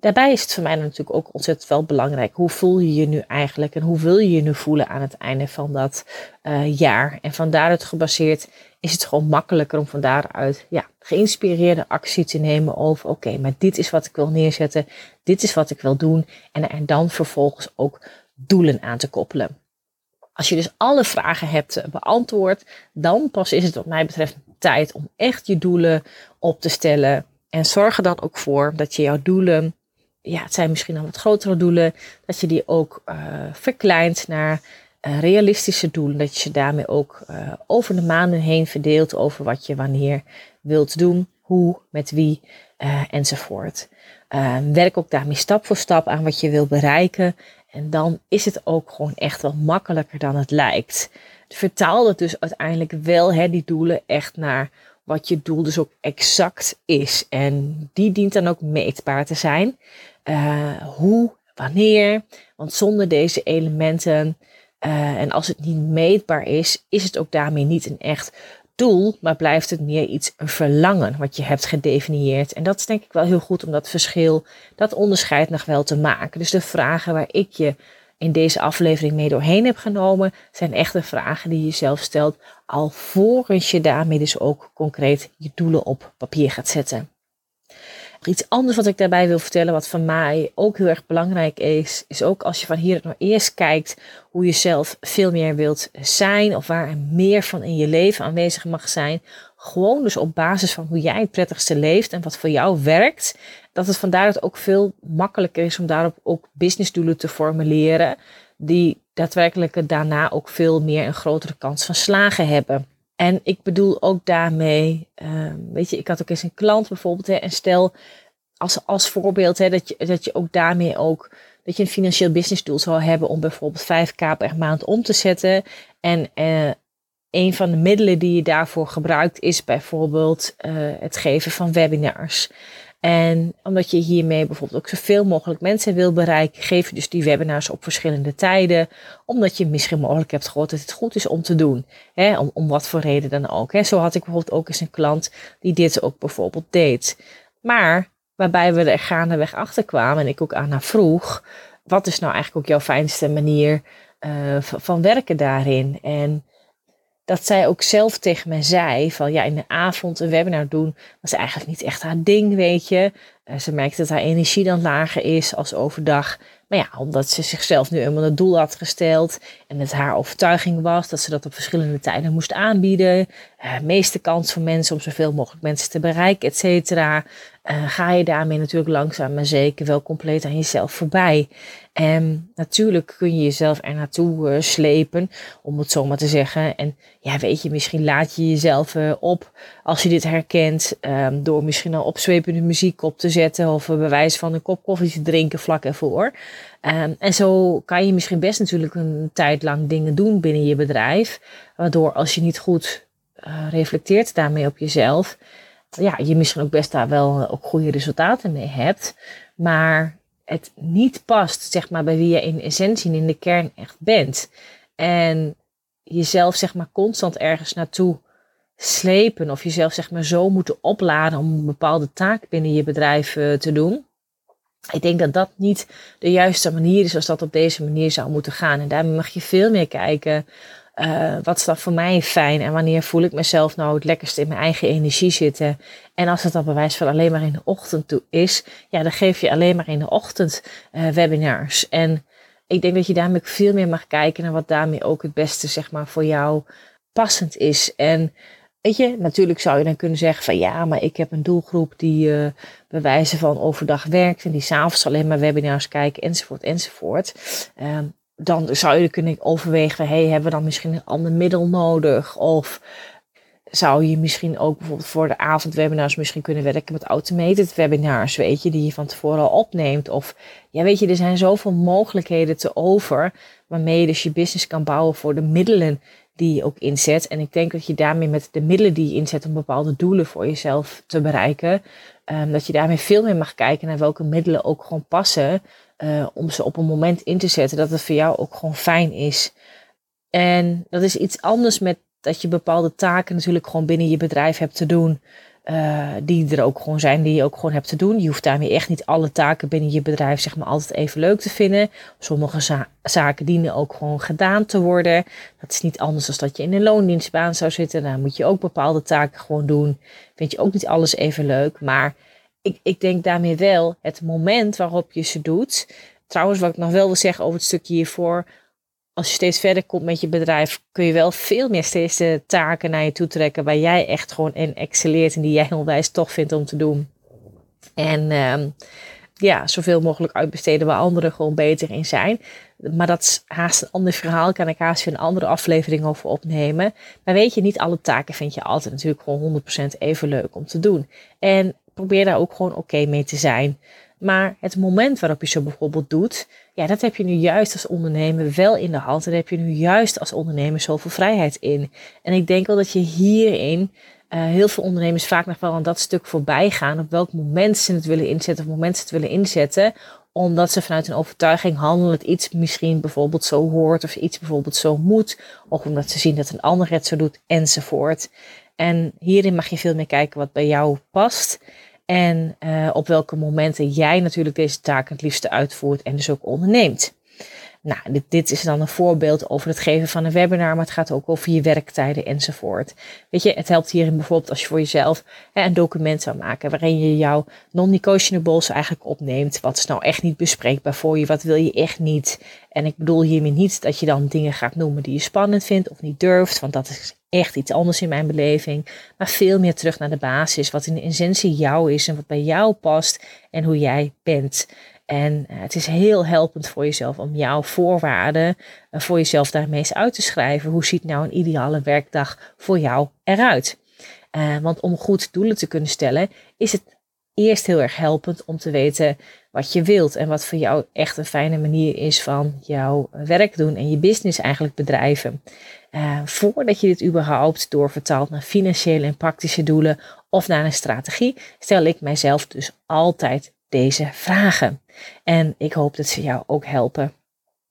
Daarbij is het voor mij natuurlijk ook ontzettend wel belangrijk. Hoe voel je je nu eigenlijk en hoe wil je je nu voelen aan het einde van dat uh, jaar? En van daaruit gebaseerd is het gewoon makkelijker om van daaruit ja, geïnspireerde actie te nemen over oké, maar dit is wat ik wil neerzetten, dit is wat ik wil doen en er dan vervolgens ook doelen aan te koppelen. Als je dus alle vragen hebt beantwoord, dan pas is het wat mij betreft tijd om echt je doelen op te stellen. En zorg er dan ook voor dat je jouw doelen, ja, het zijn misschien al wat grotere doelen, dat je die ook uh, verkleint naar uh, realistische doelen. Dat je ze daarmee ook uh, over de maanden heen verdeelt over wat je wanneer wilt doen, hoe, met wie enzovoort. werk ook daarmee stap voor stap aan wat je wil bereiken. En dan is het ook gewoon echt wel makkelijker dan het lijkt. Vertaal het dus uiteindelijk wel, hè, die doelen, echt naar wat je doel dus ook exact is. En die dient dan ook meetbaar te zijn. hoe, wanneer. Want zonder deze elementen uh, en als het niet meetbaar is, is het ook daarmee niet een echt doel, maar blijft het meer iets een verlangen wat je hebt gedefinieerd. En dat is denk ik wel heel goed om dat verschil, dat onderscheid nog wel te maken. Dus de vragen waar ik je in deze aflevering mee doorheen heb genomen, zijn echte vragen die je zelf stelt, alvorens je daarmee dus ook concreet je doelen op papier gaat zetten. Iets anders wat ik daarbij wil vertellen, wat voor mij ook heel erg belangrijk is, is ook als je van hier naar eerst kijkt hoe je zelf veel meer wilt zijn of waar er meer van in je leven aanwezig mag zijn. Gewoon dus op basis van hoe jij het prettigste leeft en wat voor jou werkt. Dat het vandaar ook veel makkelijker is om daarop ook businessdoelen te formuleren. Die daadwerkelijk daarna ook veel meer een grotere kans van slagen hebben. En ik bedoel ook daarmee, uh, weet je, ik had ook eens een klant bijvoorbeeld, hè, en stel als, als voorbeeld hè, dat, je, dat je ook daarmee ook, dat je een financieel businessdoel zou hebben om bijvoorbeeld 5k per maand om te zetten. En uh, een van de middelen die je daarvoor gebruikt is bijvoorbeeld uh, het geven van webinars. En omdat je hiermee bijvoorbeeld ook zoveel mogelijk mensen wil bereiken, geef je dus die webinars op verschillende tijden. Omdat je misschien mogelijk hebt gehoord dat het goed is om te doen. Hè, om, om wat voor reden dan ook. Hè. Zo had ik bijvoorbeeld ook eens een klant die dit ook bijvoorbeeld deed. Maar waarbij we er gaandeweg achter kwamen en ik ook aan haar vroeg. Wat is nou eigenlijk ook jouw fijnste manier uh, van werken daarin? En dat zij ook zelf tegen mij zei van ja, in de avond een webinar doen was eigenlijk niet echt haar ding, weet je. Uh, ze merkte dat haar energie dan lager is als overdag. Maar ja, omdat ze zichzelf nu eenmaal het doel had gesteld en het haar overtuiging was dat ze dat op verschillende tijden moest aanbieden, uh, meeste kans voor mensen om zoveel mogelijk mensen te bereiken, et cetera. Uh, ga je daarmee natuurlijk langzaam maar zeker wel compleet aan jezelf voorbij. En natuurlijk kun je jezelf er naartoe uh, slepen, om het zo maar te zeggen. En ja, weet je, misschien laat je jezelf uh, op als je dit herkent, um, door misschien al opzwepende muziek op te zetten of een bewijs van een kop koffie te drinken vlak ervoor. Um, en zo kan je misschien best natuurlijk een tijd lang dingen doen binnen je bedrijf, waardoor als je niet goed uh, reflecteert daarmee op jezelf, ja, je misschien ook best daar wel ook goede resultaten mee hebt. Maar het niet past, zeg maar, bij wie je in essentie en in de kern echt bent. En jezelf, zeg maar, constant ergens naartoe slepen of jezelf, zeg maar, zo moeten opladen om een bepaalde taak binnen je bedrijf uh, te doen. Ik denk dat dat niet de juiste manier is als dat op deze manier zou moeten gaan. En daarmee mag je veel meer kijken uh, wat is dat voor mij fijn en wanneer voel ik mezelf nou het lekkerst in mijn eigen energie zitten. En als het dan bewijs van alleen maar in de ochtend toe is, ja, dan geef je alleen maar in de ochtend uh, webinars. En ik denk dat je daarmee veel meer mag kijken naar wat daarmee ook het beste, zeg maar, voor jou passend is. En weet je, natuurlijk zou je dan kunnen zeggen van ja, maar ik heb een doelgroep die uh, bewijzen van overdag werkt en die s'avonds alleen maar webinars kijken enzovoort enzovoort. Um, dan zou je kunnen overwegen, hey, hebben we dan misschien een ander middel nodig? Of zou je misschien ook bijvoorbeeld voor de avondwebinars misschien kunnen werken met automated webinars, weet je, die je van tevoren al opneemt. Of ja, weet je, er zijn zoveel mogelijkheden te over waarmee je dus je business kan bouwen voor de middelen die je ook inzet. En ik denk dat je daarmee met de middelen die je inzet om bepaalde doelen voor jezelf te bereiken, um, dat je daarmee veel meer mag kijken naar welke middelen ook gewoon passen uh, om ze op een moment in te zetten dat het voor jou ook gewoon fijn is. En dat is iets anders met dat je bepaalde taken natuurlijk gewoon binnen je bedrijf hebt te doen. Uh, die er ook gewoon zijn, die je ook gewoon hebt te doen. Je hoeft daarmee echt niet alle taken binnen je bedrijf zeg maar altijd even leuk te vinden. Sommige za zaken dienen ook gewoon gedaan te worden. Dat is niet anders dan dat je in een loondienstbaan zou zitten. Dan moet je ook bepaalde taken gewoon doen. Vind je ook niet alles even leuk, maar ik, ik denk daarmee wel het moment waarop je ze doet. Trouwens, wat ik nog wel wil zeggen over het stukje hiervoor. Als je steeds verder komt met je bedrijf, kun je wel veel meer steeds de taken naar je toe trekken waar jij echt gewoon in excelleert en die jij onwijs tof vindt om te doen. En um, ja, zoveel mogelijk uitbesteden waar anderen gewoon beter in zijn. Maar dat is haast een ander verhaal. Kan ik haast weer een andere aflevering over opnemen. Maar weet je, niet alle taken vind je altijd natuurlijk gewoon 100% even leuk om te doen. En probeer daar ook gewoon oké mee te zijn. Maar het moment waarop je zo bijvoorbeeld doet, ja, dat heb je nu juist als ondernemer wel in de hand. En daar heb je nu juist als ondernemer zoveel vrijheid in. En ik denk wel dat je hierin uh, heel veel ondernemers vaak nog wel aan dat stuk voorbij gaan. Op welk moment ze het willen inzetten, of moment ze het willen inzetten. Omdat ze vanuit een overtuiging handelen dat iets misschien bijvoorbeeld zo hoort, of iets bijvoorbeeld zo moet. Of omdat ze zien dat een ander het zo doet, enzovoort. En hierin mag je veel meer kijken wat bij jou past. En uh, op welke momenten jij natuurlijk deze taak het liefste uitvoert en dus ook onderneemt. Nou, dit, dit, is dan een voorbeeld over het geven van een webinar, maar het gaat ook over je werktijden enzovoort. Weet je, het helpt hierin bijvoorbeeld als je voor jezelf hè, een document zou maken waarin je jouw non-negotiables eigenlijk opneemt. Wat is nou echt niet bespreekbaar voor je? Wat wil je echt niet? En ik bedoel hiermee niet dat je dan dingen gaat noemen die je spannend vindt of niet durft, want dat is echt iets anders in mijn beleving. Maar veel meer terug naar de basis, wat in essentie jou is en wat bij jou past en hoe jij bent. En uh, het is heel helpend voor jezelf om jouw voorwaarden uh, voor jezelf daarmee eens uit te schrijven. Hoe ziet nou een ideale werkdag voor jou eruit? Uh, want om goed doelen te kunnen stellen, is het eerst heel erg helpend om te weten wat je wilt en wat voor jou echt een fijne manier is van jouw werk doen en je business eigenlijk bedrijven. Voordat je dit überhaupt doorvertaalt naar financiële en praktische doelen of naar een strategie, stel ik mijzelf dus altijd deze vragen. En ik hoop dat ze jou ook helpen.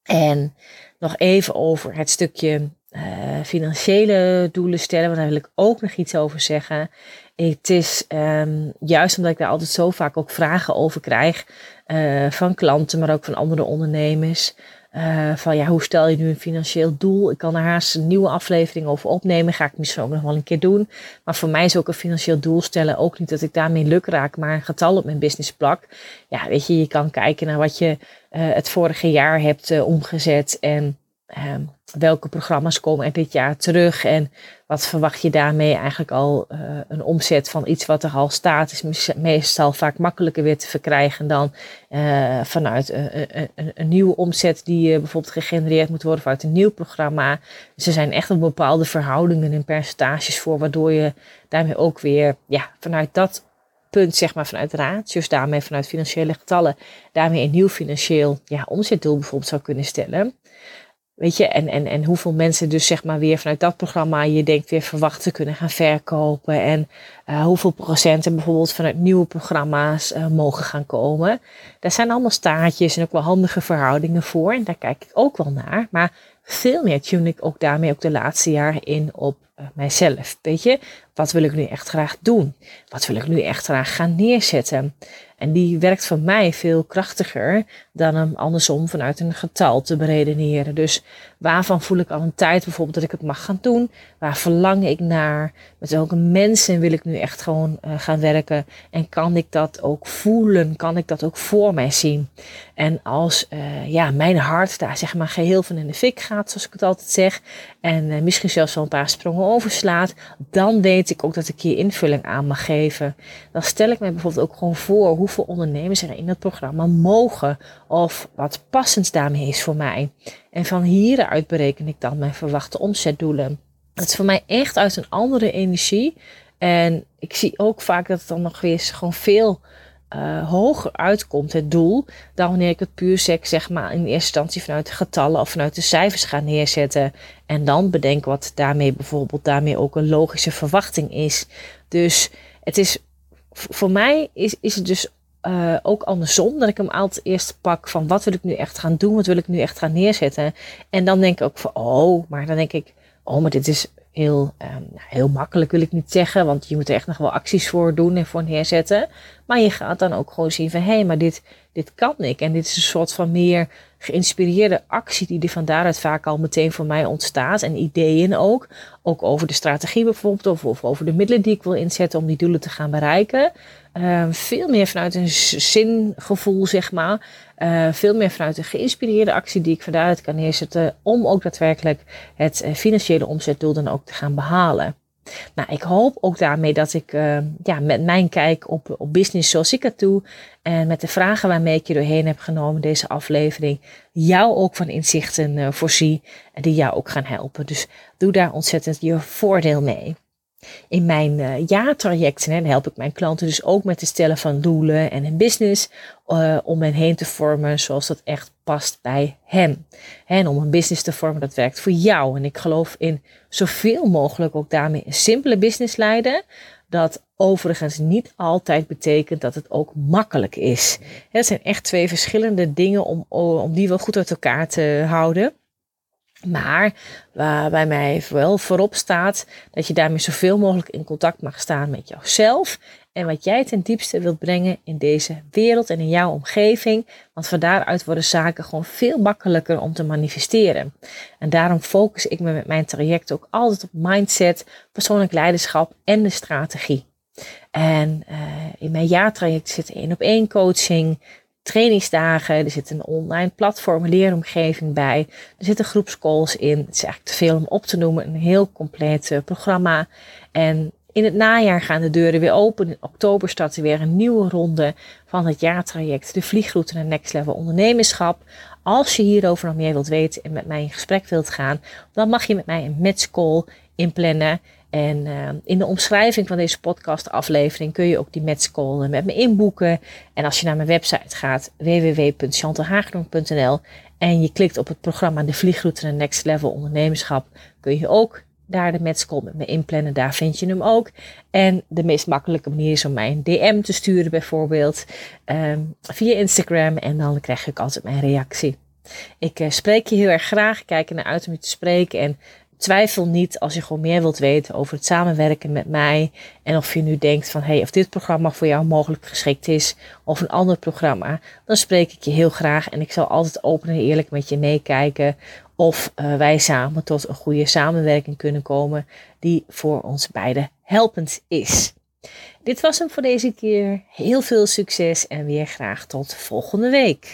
En nog even over het stukje uh, financiële doelen stellen, want daar wil ik ook nog iets over zeggen. Het is um, juist omdat ik daar altijd zo vaak ook vragen over krijg uh, van klanten, maar ook van andere ondernemers. Uh, van ja, hoe stel je nu een financieel doel? Ik kan er haast een nieuwe aflevering over opnemen. Ga ik misschien ook nog wel een keer doen. Maar voor mij is ook een financieel doel stellen ook niet dat ik daarmee luk raak, maar een getal op mijn business plak. Ja, weet je, je kan kijken naar wat je uh, het vorige jaar hebt uh, omgezet. En Ehm, welke programma's komen er dit jaar terug en wat verwacht je daarmee eigenlijk al uh, een omzet van iets wat er al staat is meestal vaak makkelijker weer te verkrijgen dan uh, vanuit een, een, nieuwe omzet die bijvoorbeeld gegenereerd moet worden vanuit een nieuw programma. Dus er zijn echt bepaalde verhoudingen en percentages voor waardoor je daarmee ook weer ja, vanuit dat punt, zeg maar vanuit ratios, daarmee vanuit financiële getallen, daarmee een nieuw financieel ja, omzetdoel bijvoorbeeld zou kunnen stellen. Weet je, en, en, en hoeveel mensen dus zeg maar weer vanuit dat programma je denkt weer verwacht te kunnen gaan verkopen. En uh, hoeveel procenten bijvoorbeeld vanuit nieuwe programma's uh, mogen gaan komen. Daar zijn allemaal staartjes en ook wel handige verhoudingen voor. En daar kijk ik ook wel naar. Maar veel meer tune ik ook daarmee ook de laatste jaren in op uh, mijzelf. Weet je, wat wil ik nu echt graag doen? Wat wil ik nu echt graag gaan neerzetten? En die werkt voor mij veel krachtiger dan hem andersom vanuit een getal te beredeneren. Dus waarvan voel ik al een tijd bijvoorbeeld dat ik het mag gaan doen? Waar verlang ik naar? Met welke mensen wil ik nu echt gewoon uh, gaan werken? En kan ik dat ook voelen? Kan ik dat ook voor mij zien? En als uh, ja, mijn hart daar zeg maar geheel van in de fik gaat, zoals ik het altijd zeg, en uh, misschien zelfs wel een paar sprongen overslaat, dan weet ik ook dat ik hier invulling aan mag geven. Dan stel ik mij bijvoorbeeld ook gewoon voor hoeveel ondernemers er in dat programma mogen of wat passend daarmee is voor mij. En van hieruit bereken ik dan mijn verwachte omzetdoelen. Het is voor mij echt uit een andere energie. En ik zie ook vaak dat het dan nog weer gewoon veel uh, hoger uitkomt, het doel, dan wanneer ik het puur zeg, zeg maar in eerste instantie vanuit de getallen of vanuit de cijfers ga neerzetten. En dan bedenk wat daarmee bijvoorbeeld daarmee ook een logische verwachting is. Dus het is voor mij is, is het dus uh, ook andersom. Dat ik hem altijd eerst pak van wat wil ik nu echt gaan doen? Wat wil ik nu echt gaan neerzetten? En dan denk ik ook van, oh, maar dan denk ik, oh, maar dit is heel, um, heel makkelijk wil ik niet zeggen. Want je moet er echt nog wel acties voor doen en voor neerzetten. Maar je gaat dan ook gewoon zien van, hé, hey, maar dit, dit kan ik. En dit is een soort van meer geïnspireerde actie die er van daaruit vaak al meteen voor mij ontstaat. En ideeën ook. Ook over de strategie bijvoorbeeld. Of, of over de middelen die ik wil inzetten om die doelen te gaan bereiken. Uh, veel meer vanuit een zingevoel, zeg maar. Uh, veel meer vanuit een geïnspireerde actie die ik van daaruit kan neerzetten. Om ook daadwerkelijk het uh, financiële omzetdoel dan ook te gaan behalen. Nou, ik hoop ook daarmee dat ik uh, ja, met mijn kijk op, op business zoals ik het doe en met de vragen waarmee ik je doorheen heb genomen deze aflevering, jou ook van inzichten uh, voorzie die jou ook gaan helpen. Dus doe daar ontzettend je voordeel mee. In mijn uh, jaartrajecten hè, help ik mijn klanten dus ook met het stellen van doelen en een business uh, om hen heen te vormen zoals dat echt past bij hen. En om een business te vormen dat werkt voor jou. En ik geloof in zoveel mogelijk ook daarmee een simpele business leiden. Dat overigens niet altijd betekent dat het ook makkelijk is. Het zijn echt twee verschillende dingen om, om die wel goed uit elkaar te houden. Maar waar bij mij wel voorop staat dat je daarmee zoveel mogelijk in contact mag staan met jouzelf. En wat jij ten diepste wilt brengen in deze wereld en in jouw omgeving. Want van daaruit worden zaken gewoon veel makkelijker om te manifesteren. En daarom focus ik me met mijn traject ook altijd op mindset, persoonlijk leiderschap en de strategie. En uh, in mijn jaartraject zit één op één coaching, trainingsdagen, er zit een online platform, leeromgeving bij, er zitten groepscalls in. Het is eigenlijk te veel om op te noemen, een heel compleet uh, programma. En in het najaar gaan de deuren weer open. In oktober start er weer een nieuwe ronde van het jaartraject, de vliegroute naar Next Level Ondernemerschap. Als je hierover nog meer wilt weten en met mij in gesprek wilt gaan, dan mag je met mij een matchcall inplannen. En uh, in de omschrijving van deze podcast aflevering kun je ook die matchcall met me inboeken. En als je naar mijn website gaat, www.chantelhaagdonk.nl en je klikt op het programma De Vliegroute naar Next Level Ondernemerschap, kun je ook daar de matchcall met me inplannen. Daar vind je hem ook. En de meest makkelijke manier is om mij een DM te sturen bijvoorbeeld um, via Instagram. En dan krijg ik altijd mijn reactie. Ik uh, spreek je heel erg graag. Kijk er naar uit om je te spreken. En twijfel niet als je gewoon meer wilt weten over het samenwerken met mij. En of je nu denkt van, hey, of dit programma voor jou mogelijk geschikt is. Of een ander programma. Dan spreek ik je heel graag. En ik zal altijd open en eerlijk met je meekijken. Of uh, wij samen tot een goede samenwerking kunnen komen. Die voor ons beiden helpend is. Dit was hem voor deze keer. Heel veel succes en weer graag tot volgende week.